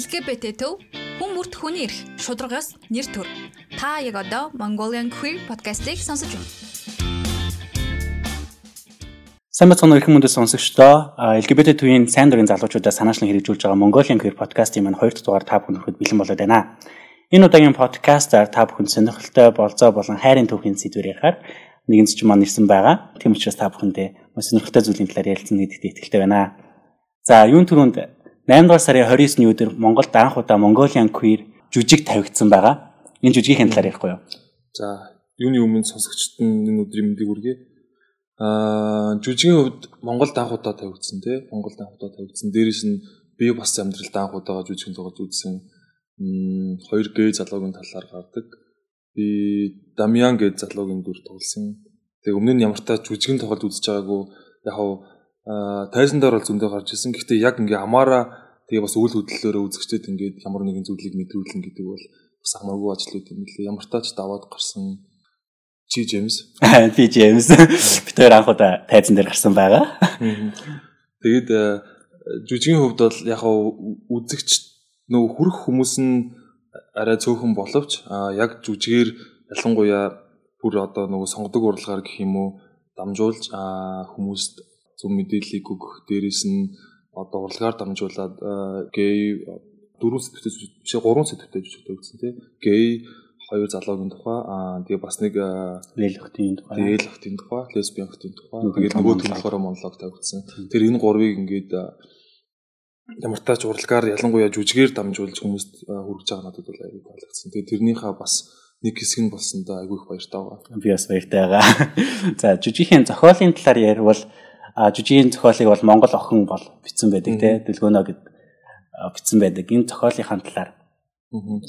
LGBT төв хүн бүрт хүний эрх шударгаас нэр төр. Та яг одоо Mongolian Queer podcast-ийг сонсож байна. Сайн бацхан өрхөн мөндөд сонсогчдоо LGBT төвийн сайн дурын залуучуудаа санаачлан хэрэгжүүлж байгаа Mongolian Queer podcast-ийн маань 2 дахь дугаар та бүхэнд хүрэхэд бэлэн болоод байна. Энэ удаагийн подкастаар та бүхэнд сонирхолтой болзоо болон хайрын төвхийн сэдвээр ярихаар нэгэнс ч маань ирсэн байгаа. Тийм учраас та бүхэндээ сонирхолтой зүйлийн талаар ярилцсан гэдэгт итгэлтэй байна. За, юун түрүүнд 8 дугаар сарын 29-ний өдөр Монголд анх удаа Mongolian Queer жүжиг тавигдсан байгаа. Энэ жүжигийн талаар ярихгүй юу? За, юуны өмнө сонсогчдод энэ өдрийн мэндийг хүргэе. Аа, жүжигийн хувьд Монголд анх удаа тавигдсан тий. Монголд анх удаа тавигдсан. Дээрээс нь би бас амьдралд анх удаага жүжигэн тоглож үзсэн. Мм, хоёр гей залуугийн талаар гардаг. Би Дамьян гэж залуугийн дүр тоглосон. Тэгээ өмнө нь ямар та жүжигэн тоглож үзэж байгаагүй яг тайзан дээр бол зөндөө гарч ирсэн. Гэхдээ яг ингээ амаараа тэгээ бас үйл хөдлөлөөрөө үзэгчдэд ингээд ямар нэгэн зүйлийг мэдрүүлэн гэдэг бол бас хамаагүй ажлууд юм лээ. Ямар тач даваад гарсан чи Джеймс. Би Джеймс. Би тэр анх удаа тайзан дээр гарсан байгаа. Тэгээд жүжигийн хувьд бол яг үзэгч нөө хүрх хүмүүс нь арай цөөхөн боловч яг жүжигээр ялангуяа бүр одоо нөгөө сонгодог урлагаар гэх юм уу дамжуулж хүмүүст зөв мэдээллийг өгөх дээрээс нь одоо урлагаар дамжуулаад гей дөрөв сэдвтэй биш гурван сэдвтэй жүжигтэй өгсөн тий. Гей хоёр залуугийн тухай аа тэгээ бас нэг эл охтын тухай. Эл охтын тухай лесбиан охтын тухай. Тэгээд нөгөө төл болохоор монолог тавьчихсан тэр энэ гурвыг ингээд ямар тач урлагаар ялангуяа жүжигээр дамжуулж хүмүүст хүргэж байгаа надад бол аягүй таалагдсан. Тэгээд тэрнийхээ бас нэг хэсэг нь болсондоо аягүй их баяртай байгаа. Би бас баяртай байгаа. За жүжигийн зохиолын талаар ярил а жүжигийн зохиолыг бол Монгол охин бол бичсэн байдаг те дэлгөөнөө гэд бичсэн байдаг. Энэ зохиолынхаа талаар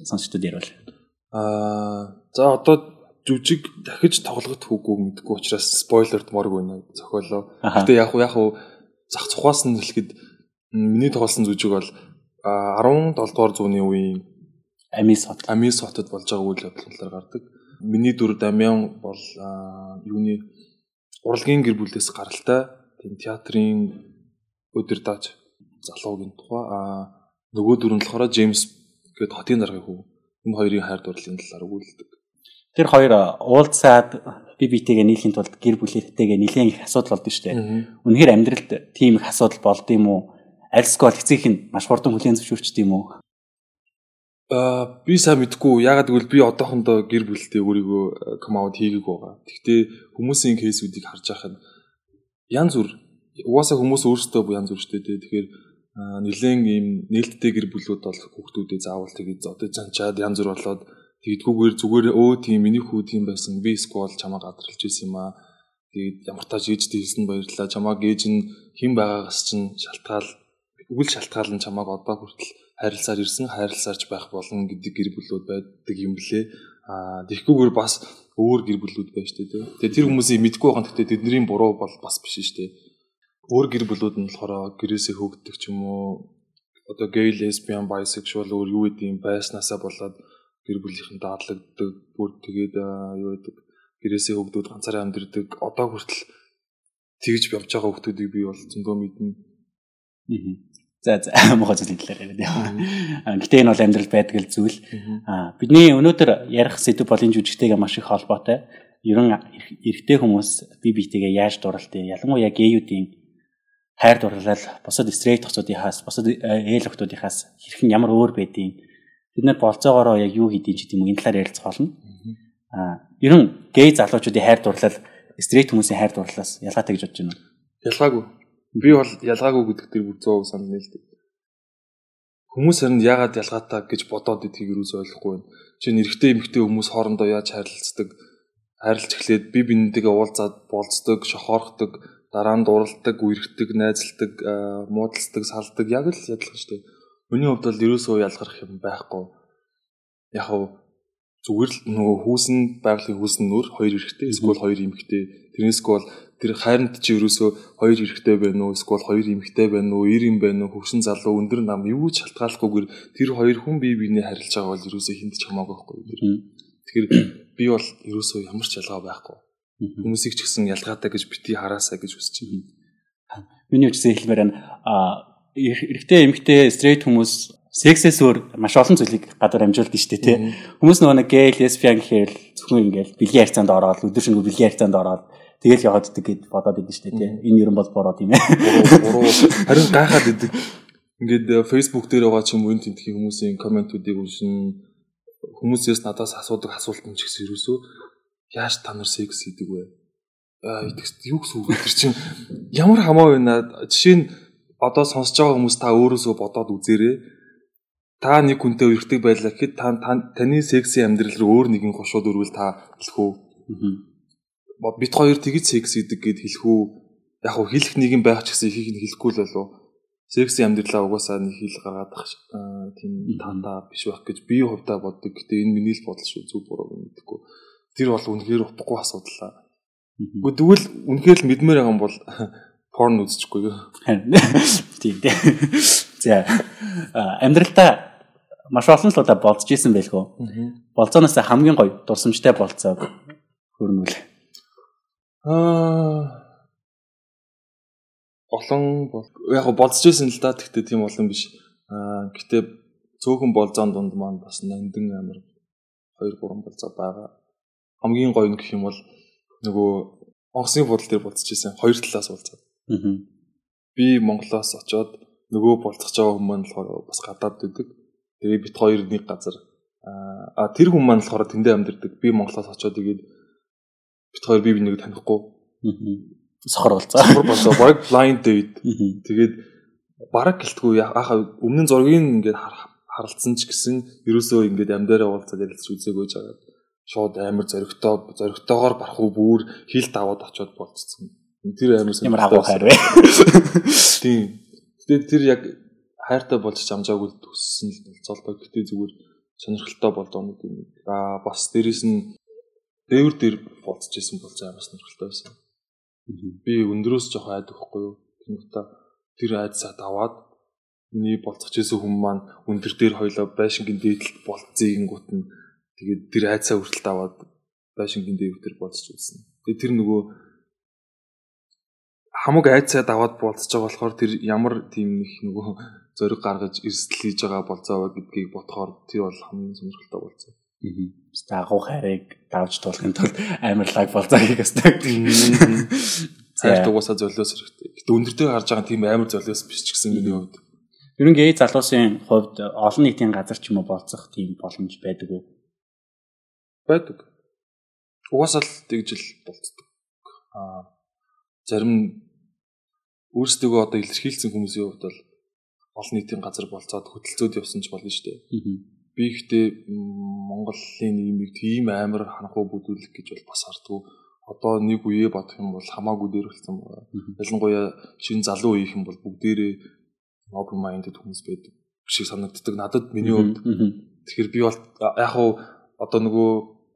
сонсчдод ярил. Аа за одоо жүжиг дахиж тоглоход хүүгүй мэдгүй учраас спойлерд морг байна зохиолоо. Гэтэ яг яг зах цухаас нь хэлэхэд миний тоглосон жүжиг бол 17 дугаар зууны үеийн Амис хот. Амис хотод болж байгаа үйл явдлаар гардаг. Миний дүр Дамян бол юуны урлагийн гэр бүлээс гаралтай тийм театрын өдөрдааж залуугийн тухай аа нөгөө дүр нь болохоор Джеймс гээд хотын даргын хүү. Энэ хоёрын хайр дурлалын талаар өгүүлдэг. Тэр хоёр уулзаад би битэйгээ нийлхийн тулд гэр бүлээтэйгээ нэлээд их асуудал болдсон шүү дээ. Үнэхээр амьдралд тийм их асуудал болд юм уу? Альскол эцэг нь маш хурдан хүлээн зөвшөөрчд юм уу? Аа би сайн мэдгүй. Ягаад гэвэл би одоохондоо гэр бүлтэй өөрийгөө ком аут хийгээг байгаа. Гэхдээ хүмүүсийн кейсүүдийг харж байхад янз бүр угаасаа хүмүүс өөрсдөө янз бүр штэ тий. Тэгэхээр нэлээд ийм нээлттэй гэр бүлүүд бол хүүхдүүдээ заавал тэгээд одоо занчаад янз бүр болоод тэгдгүүгээр зүгээр өө тийм миний хүү тийм байсан би сквал чамаа гадралж исэн юм аа. Тэгээд ямар тааж ээжтэй хэлсэн баярлалаа. Чамаа гээж нь хэн байгаагаас чинь шалтгаал үгэл шалтгаал нь чамааг одоо хүртэл хайрласаар ирсэн хайрласаарч байх болно гэдэг гэр бүлүүд байдаг юм блэ. Аа тэгэхгүйгээр бас өөр гэр бүлүүд шүү дээ. Тэгээ тэр хүмүүсийг мэдгүй байгаа. Гэхдээ тэдний буруу бол бас биш шүү дээ. Өөр гэр бүлүүд нь болохоор гэрээсээ хөөгддөг ч юм уу одоо гей лесбиан bisexual өөр юу гэдэг юм байснаасаа болоод гэр бүлийнхэн дадлагддаг бүр тэгээд юу гэдэг гэрээсээ хөөгдөөд ганцаараа амьдэрдэг одоо хүртэл тэгж явж байгаа хүмүүсийг би бол зөндөө мэднэ. За за мохоо зүйлийн талаар яриад. Гэтэ энэ бол амьдрал байдаг л зүйл. Аа бидний өнөөдөр ярих сэдв бол энэ жүжигтэйгээ маш их холбоотой. Ерөн эрэгтэй хүмүүс бие биетэйгээ яаж дурлалтай, ялангуяа гейүүдийн хайр дурлал бусад стрейт хосуудынхаас, бусад ээл охтуудынхаас хэрхэн ямар өөр байдгийг бид нар болцоогоороо яг юу хийдин ч гэдэм үү энэ талаар ярилцах болно. Аа ерөн гей залуучуудын хайр дурлал стрейт хүмүүсийн хайр дурлалаас ялгаатай гэж бодож байна уу? Ялгаагүй Би бол ялгаагүй гэдэг дээр бүр 100% санал нийлдэг. Хүмүүс харин яагаад ялгаатай гэж бодоод идгийг юус ойлгохгүй байна. Жишээ нь эрэгтэй эмэгтэй хүмүүс хоорондоо яаж харилцдаг, харилцаж эхлээд би бинтэйгээ уулзаад болцдог, шохоорхдог, дараа нь дуралдаг, үерхдэг, найзалдаг, муудалцдаг, салдаг яг л ялгах шүү дээ. Миний хувьд бол ерөөсөө ялгарх юм байхгүй. Яг хав зүгээр л нөгөө хүүсэн байгалийн хүүсэн нөр хоёр эрэгтэй эсвэл хоёр эмэгтэй тэрнээсгүй бол тэр хайранд чи ерөөсөө хоёр эрэгтэй байна уу? Эсвэл хоёр эмэгтэй байна уу? Ир юм байна уу? Хөвсөн залуу өндөр нам юу ч шалтгааллахгүйгээр тэр хоёр хүн бие биенээ харилцаж байгаа бол ерөөсөө хүнд ч хамаагүй байхгүй тэгэхээр би бол ерөөсөө ямар ч ялгаа байхгүй. Хүмүүсийг ч гэсэн ялгаатай гэж бити хараасаа гэж хүсэж байна. Миний үчсэн хэлмээр байна эрэгтэй эмэгтэй стрейт хүмүүс сексээс өөр маш олон зүйлийг гадар амжуулдаг шүү дээ тий. Хүмүүс нөгөө нэг гей, лесбиан гэхээр зөвхөн ингээл бэлгийн харьцаанд ороод өдөр шинэ бэлгийн харьцаанд ороод тэгэл яваад идэг гэд бодоод идэв шүү дээ тий. Энэ ер нь бол буруу тийм ээ. Харин гайхаад идэг. Ингээд Facebook дээр байгаа ч юм уу энэ тентхийн хүмүүсийн комментүүдийг уншин хүмүүсээс надаас асуудаг асуулт нь ч гэсэн ерөөсөө яаж та нар секс хийдэг вэ? Аа итгэс юу гэсэн үг тэр чинь ямар хамаа байна. Жишээ нь одоо сонсож байгаа хүмүүс та өөрөөсөө бодоод үзээрэй та нэг хүнтэй үргэлжлэх байлаа гэхэд та таны секси амьдрал руу өөр нэгэн гошууд өрвөл та хэлэх үү? Бид хоёр тэгж секс гэдэг гээд хэлэх үү? Яг хөө хэлэх нэг юм байх ч гэсэн ихийг нь хэлэхгүй л болов. Секси амьдралаа угаасаа нэг хэл гаргаад ах тийм тандаа биш байх гэж би хувьдаа боддог. Гэтэ энэ миний л бодол шүү зүг буруу мэдхгүй. Тэр бол үнэхээр утгагүй асуудал. Гэхдээ тэгвэл үнэхээр л мэдмээр байгаа юм бол порн үзчихгүй юу? Тийм тийм. За амьдралдаа маш олон л удаа болцож исэн байлгүй. Болцооноос хамгийн гоё дурсамжтай болцоог хөрнүүл. Аа олон яг болцож исэн л да гэхдээ тийм олон биш. Аа гэтээ цөөхөн болзоон дунд маань бас нандин амир 2 3 болцоо байгаа. Хамгийн гоё нь гэх юм бол нөгөө онгоцны бодол дээр болцож исэн хоёр талаас болцоо. Аа. Би Монголоос очоод нөгөө болцох жоо хүмүүс болохоор бас гадаад байдаг Тэгээ бит хоёр нэг газар а тэр хүн маань болохоор тэндээ амьдэрдэг. Би Монголоос очоод тэгээд бит хоёр бие бинийг танихгүй. Сохор болцоо. Сохор болцоо. Баг blind date. Тэгээд бараг гэлтгүй яхаа өмнө нь зургийг ингээд харалцсан ч гэсэн ерөөсөө ингээд амьдаараа уулзаад ярилцж үзээгүй жагаад шууд амар зоригтой зоригтойгоор барах уу бүр хил даваад очоод болцсон. Тэр амар ямар агуу хайр вэ? Тийм. Тэгээд тэр яг хайртай болж амжаагүй төссөн л болцоолтой. Гэтэ зүгээр сонирхолтой болдоо нэг юм. Аа бас дээрэс нь дээвэр дээр болцож исэн бол бас сонирхолтой байсан. Би өндрөөс жоох айдаг хгүй юу. Тэнгуүтэ тэр айдсаа даваад миний болцох гэсэн хүн маань өндөр дээр хоёлоо байшингийн дээдлэлт болцсон гут нь тэгээд тэр айдсаа хүртэл даваад байшингийн дээвэр дээр болцож үзсэн. Тэгээд тэр нөгөө хамаг айцаа даваад болцож байгаа болохоор тэр ямар тийм нэг нөгөө зориг гаргаж эрсдэл хийж байгаа болцоо гэдгийг бодохоор тэр бол хамгийн сонирхолтой болцоо. Аа. Бистэ агуу хайрыг давж туулахын тулд амар лаг болцоо хийх ёстой. Хайр тугасаа золиос хэрэгтэй. Гэтэ өндөртэй харж байгаа тийм амар золиос биш ч гэсэн миний хувьд. Ер нь гей залуусын хувьд олон нийтийн газар ч юм уу болцох тийм боломж байдаг уу? Байдаг. Угаасаа л тэгж л болцдог. Аа зарим өөрсдөө одоо илэрхийлсэн хүмүүсийн хувьд бол олон нийтийн газар болцоод хөтөлцөөд явсан ч болно шүү дээ. Би ихтэй Монголын нийгмийг тийм амар ханахуу бүдүүлэх гэж бол бас хардггүй. Одоо нэг үе бодох юм бол хамаагүй дээр болсон байна. Ялангуяа шинэ залуу үеийнх юм бол бүгдээрээ open minded хүмүүс байдаг шиг санагддаг. Надад миний хувьд тэгэхээр би бол яг хуу одоо нөгөө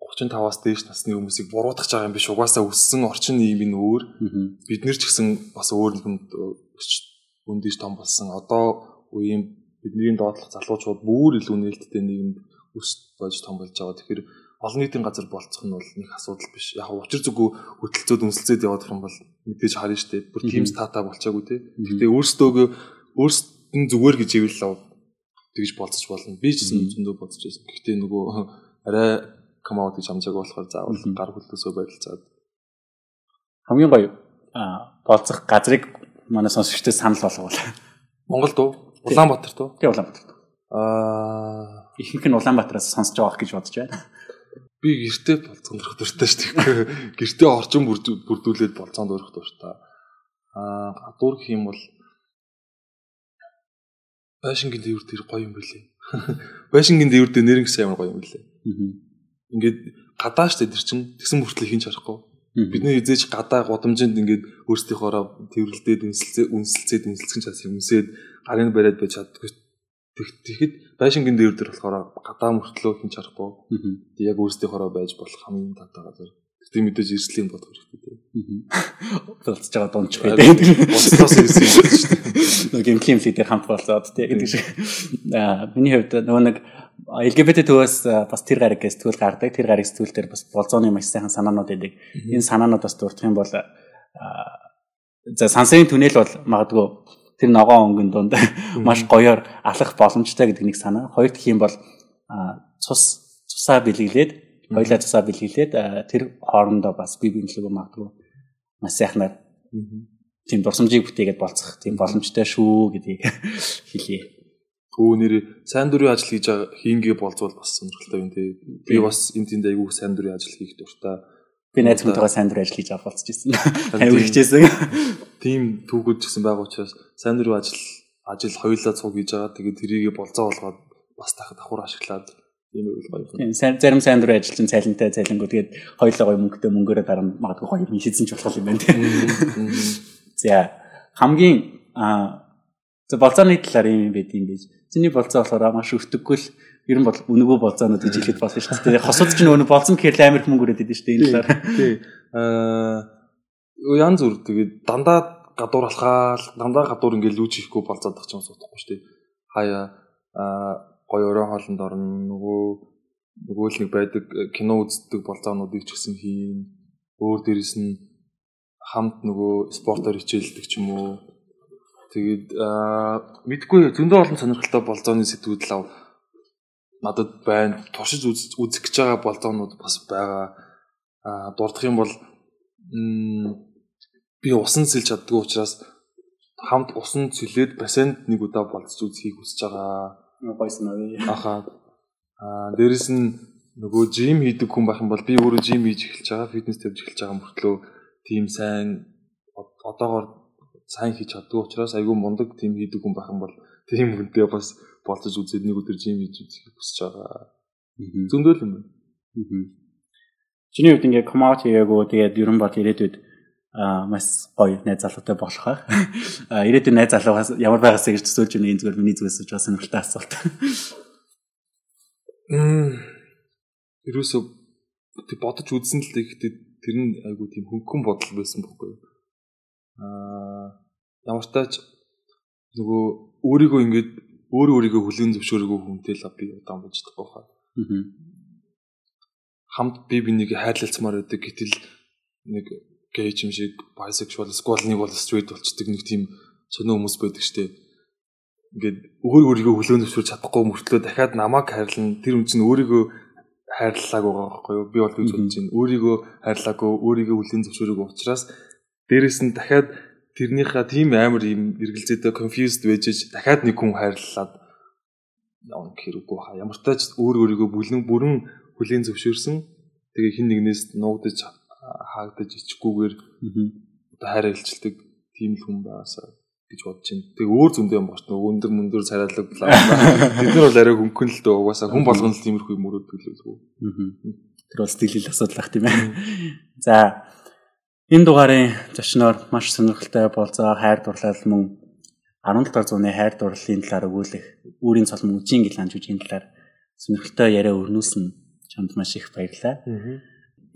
35-аас дээш насны хүмүүсийг буруутгах байгаа юм биш. Угаасаа өссөн орчин нийгэм нь өөр. Бид нэр ч гэсэн бас өөр нэгэнд өндөөж том болсон. Одоо үеийн бидний доотлох залуучууд бүр илүү нээлттэй нийгэмд өс болж том болж байгаа. Тэгэхээр олон нийтийн газар болцох нь бол нэг асуудал биш. Яг учир зүгөө хөтөлцөөд үнсэлцээд явах юм бол мэдээж харна дээ. Бүр тийм стата болчаагүй те. Гэхдээ өөрсдөө өөрсдөн зүгээр гэж ивэл тэгж болцож болно. Би ч гэсэн зөндөө бодож байсан. Гэхдээ нөгөө арай комод гэж хамжааг болохоор заавал гар хөлөөсөө барилцаад хамгийн гоё болцох газрыг манай сонсогчдод санал болгоул. Монголд уу? Улаанбаатар туу? Тий Улаанбаатар. Аа ихэнх нь Улаанбаатараас сонсож байгаа гэж бодож байна. Би гэртээ болцоонд өрөх дуртай шүү дээ. Гэртээ орчин бүрдүүлээд болцоонд өрөх дуртай. Аа гадуур гэх юм бол Байшингийн дээвэр дээр гоё юм билээ. Байшингийн дээвэр дээр нэрэн гэсэн амар гоё юм билээ. Ингээд гадаа штэ тэр чин тэгсэн мөртлөө хин чарахгүй. Бидний эзэж гадаа гудамжинд ингээд өөрсдийнхоороо тэрвэрлдээд үнсэлцээ үнсэлцээд үнсэлцэн чаас юмсээд гарын бариад байж чаддгүй. Тэгэхэд байшингийн дээр дээр болохоор гадаа мөртлөө хин чарахгүй. Тэг яг өөрсдийнхоороо байж болох хамгийн татаа газар. Тэг мэдээж эрслийн бодох хэрэгтэй. Болцож байгаа дундч байдаг. Болцоос ирсэн юм шүү дээ. Нэг геймплей дээр хамт болоод тэг гэдэг шиг. Аа миний хувьд нөгөө нэг LGBT төвөөс бас тэр гариг гэж сэтгүүл гардаг. Тэр гариг сэтгүүл дээр бас болзооны маш сайхан санаанууд байдаг. Энэ санаанууд бас дурдах юм бол за сансрын түнэл бол магадгүй тэр ногоон өнгөн дунд маш гоёор алах боломжтой гэдэг нэг санаа. Хоёр дэх юм бол цус цусаа бэлгэлээд хоёлаа цусаа бэлгэлээд тэр хоорондоо бас бие биенлэгөө магадгүй маш сайхнаар тийм дурсамжийг бүтээгээд болцох тийм боломжтой шүү гэдгийг хэлье. Өө нэр сайн дурын ажил хийж хийнгээ болцвол бас сонирхолтой юм тий. Би бас энэ тэнд айгүй сайн дурын ажил хийх дуртай. Би найз хүнтэйгээ сайн дурын ажил хийж авах болцож ирсэн. Аюу хичээсэн. Тийм түүхүүд ч гэсэн байгаа учраас сайн дурын ажил ажил хоёулаа цуг хийж байгаа. Тэгээд тэрийгэ болцоо болгоод бас дахад давхар ашиглаад ийм үйл гоё. Тийм зарим сайн дурын ажилчин цайлантай цайлангууд тэгээд хоёулаа гоё мөнгөтэй мөнгөөрөө дараа магадгүй гоё юм шийдсэн ч болох юм байна тийм. За хамгийн а за болцооны талаар юм байд юм биш. Чиний болцоо болохоор маш өртөггүй л ер нь бол үнэгүй болцоонууд гэж хэлэхэд болно шүү дээ. Хосууд ч нөгөө болцсон гэхэл амар их мөнгө өрөөд идэв шүү дээ энэ талаар. Тий. Аа ян зүр тэгээд дандаа гадуур алхаал дандаа гадуур ингээл лүүж ихгүй болцоодох ч юм суудахгүй шүү дээ. Хаяа аа гоё өрөө хоолнд орно нөгөө нөгөө л нэг байдаг кино үздэг болцоонуудыг ч гэсэн хийн. Өөр дээрэс нь хамт нөгөө спортоор хичээлдэг ч юм уу. Тэгээд мэдгүй зөндөө олон сонирхолтой болзооны сэтгүүд лав надад байна. Туршиж үзэх гэж байгаа болзоонууд бас байгаа. А дурдах юм бол би усан сэлж чаддгүй учраас хамт усан цэлээд бассейнд нэг удаа болцож үзхийг хүсэж байгаа. Гойсон аа. Аха. А дээрэс нь нөгөө жим хийдэг хүн байх юм бол би өөрөө жим хийж эхэлж байгаа, фитнес тавьж эхэлж байгаа мөртлөө тийм сайн одоогоор сайн хийж чаддаг учраас айгүй мундаг тийм хийдэг хүн байх юм бол тийм хүнтэй бас болцож үзээд нэг өдөр жим хийж үзэх хүсэж байгаа. Зөндөл юм байна. Чиний хувьд ингээ комаут хийгээгүй тэгээд ерөн бол ирээдүйд маш гоё найз залуутай болох аа. Ирээдүйн найз залуугаас ямар байгаас гэж төсөөлж байна энэ зүгээр миний зүгээс ч бас сонирхолтой асуулт. Мм. Ерөөсө бодож үзсэн л тэгэхдээ тэр нь айгүй тийм хөнгөн бодол байсан байхгүй юу. Аа ямар тач нөгөө өөрийгөө ингээд өөр өөрийгөө хүлээн зөвшөөрөгүй хүнтэй л би удаан болж байгаа хаа. Аа. Хамт би бинийг хайрлалцмаар байдаг гэтэл нэг гейж юм шиг bisexual эсвэл нэг бол straight болчдөг нэг тийм сонио хүмүүс байдаг штеп. Ингээд өөр өөрийгөө хүлээн зөвшөөрч чадахгүй мөртлөө дахиад намайг хайрлан тэр хүн чинь өөрийгөө хайрлалааг байгаа байхгүй юу? Би бол гэж бодож байна. Өөрийгөө хайрлаагүй, өөрийгөө хүлээн зөвшөөрөөгүй учраас дээрэс нь дахиад тэрнийхээ тийм амар юм эргэлзээтэй confused байж дахиад нэг хүн хайрлаад явна хэрэггүй хаа. Ямар ч тач өөр өөрийгөө бүлэн бүрэн хүлээн зөвшөөрсөн. Тэгээ хин нэгнээс нуугдаж хаагдаж ичгүүгээр одоо хайр илчилдэг тийм л хүн байгаасаа гэж бодож байна. Тэгээ өөр зөндөө юм багч нөгөө өндөр мөндөр царайлаг блаа. Бид нар бол арай хөнгөн л дөө угаасаа хүн болгоно л тиймэрхүү л үү. Тэр бол сэтгэлийн асуудал ах тийм ээ. За энэ дугаарын зочноор маш сонирхолтой болцоо хайр дурлал мөн 17 дахь зууны хайр дурлалын талаар өгүүлэх үүрийн цол мөнчийн гил анжуугийн талаар сонирхолтой яриа өрнүүлсэн чамд маш их баярлалаа.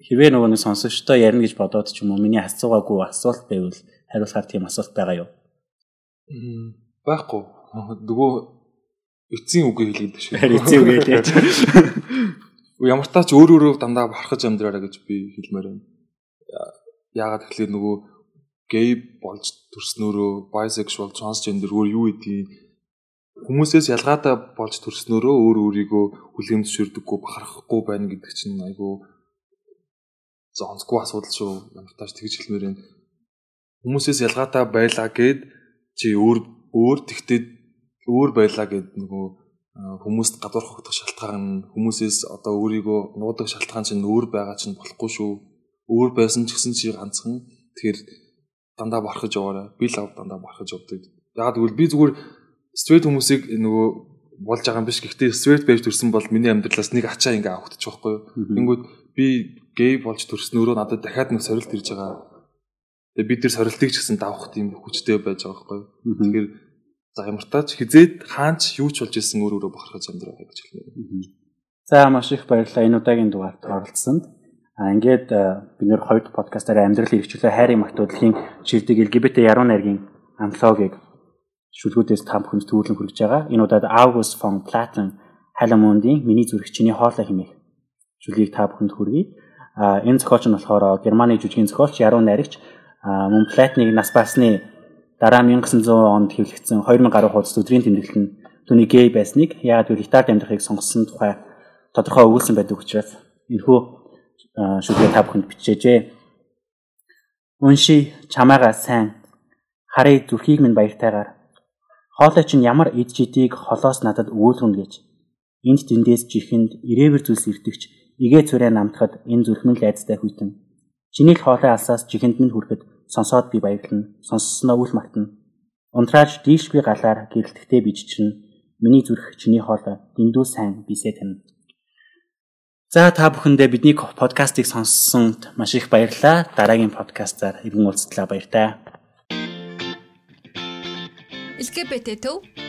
Хэрвээ нөгөө нэг сонсогчдоо ярина гэж бодоод ч юм уу миний асуугаагүй асуулт байвал хариулахаар тийм асуулт байгаа юу? Байхгүй. Нөгөө эцсийн үгээ хэлээд шүү. Эцсийн үгээ хэлээд. Ямар таач өөр өөрөө дандаа бархаж амьдраараа гэж би хэлмээр байна. Яагаад гэвэл нөгөө гей болж төрснөөрөө bisexual transgender өөр юу гэдгийг хүмүүсээс ялгаатай болж төрснөөрөө өөр өөрийгөө хүлээн зөвшөөрдөггүй бахархахгүй байна гэдэг чинь айгүй зонцгүй асуудал шүү. Ямар тааш тэгж хэлмээр байна. Хүмүүсээс ялгаатай байлаа гэд чи өөр өөр тэгтээ өөр байлаа гэд нөгөө хүмүүст гадуур хогдох шалтгаан хүмүүсээс одоо өөрийгөө нуудаг шалтгаан чинь өөр байгаа чинь болохгүй шүү. Өөр байсан ч гэсэн чи ганцхан тэгэхээр дандаа бархаж яваарай. Би лав дандаа бархаж явдаг. Яг тэгвэл би зүгээр стрит хүмүүсийг нөгөө болж байгаа юм биш. Гэхдээ стрит байж төрсэн бол миний амьдралаас нэг ачаа ингээ авахдчих واخгүй. Тэнгүүд би гей болж төрснөөрөө надад дахиад нэг сорилт ирж байгаа. Тэгээ бид тэр сорилтыг ч гэсэн давах тийм хүчтэй байж байгаа байхгүй. Тэгэхээр за ямар тач хизээд хаач юу ч болж исэн өөр өөрө бохорхож амьдраа гэж хэлнэ. За маш их баярлалаа энэ удаагийн дугаард оролцсонд. А ингээд бид нэр хоёр подкастаараа амьдрал хэрэгжүүлээ хайрын магтуудлын шилдэг LGBT яруу найргийн антологиг шүлгүүдээс та бүхэнд төвлөн хүргэж байгаа. Энэ удаад August von Platten Халамундын миний зүрхчний хоолой хэмээх шүлгийг та бүхэнд хүргэе. Энэ зохиолч нь болохоор Германы жүжигийн зохиолч, яруу найрагч. Мөн Платныг нас басны дараа 1900 онд хэвлэгдсэн 2000 гаруй хуудас өдрийн тэмдэглэл нь түүний гей байсныг яагаад гэвэл Италид амьдрахыг сонгосон тухай тодорхой өгүүлсэн байдаг учраас энэхүү шүлгээ та бүхэнд бичээжээ. Унши чамаага сайн. Харъя зүрхийг минь баяртайгаар. Хоолой чинь ямар эд жидийг холоос надад өгүүлгэн гэж. Энд тэндээс чихэнд ирээвэр зүйлс ирдэгч игээ цурай намтахад энэ зүрхмэн лайцтай хүйтэн. Чиний л хоолой алсаас чихэнд минь хүрэхэд сонсоод би баярлана. Сонссноо үл мартна. Унтрааж дийш би галаар гэрэлтгтээ бич чинь миний зүрх чиний хоолой дэндүү сайн бисээ тань. За та бүхэндээ бидний подкастыг сонссонд маш их баярлалаа. Дараагийн подкастаар иргэн уулзтлаа баяртай. LGBT төв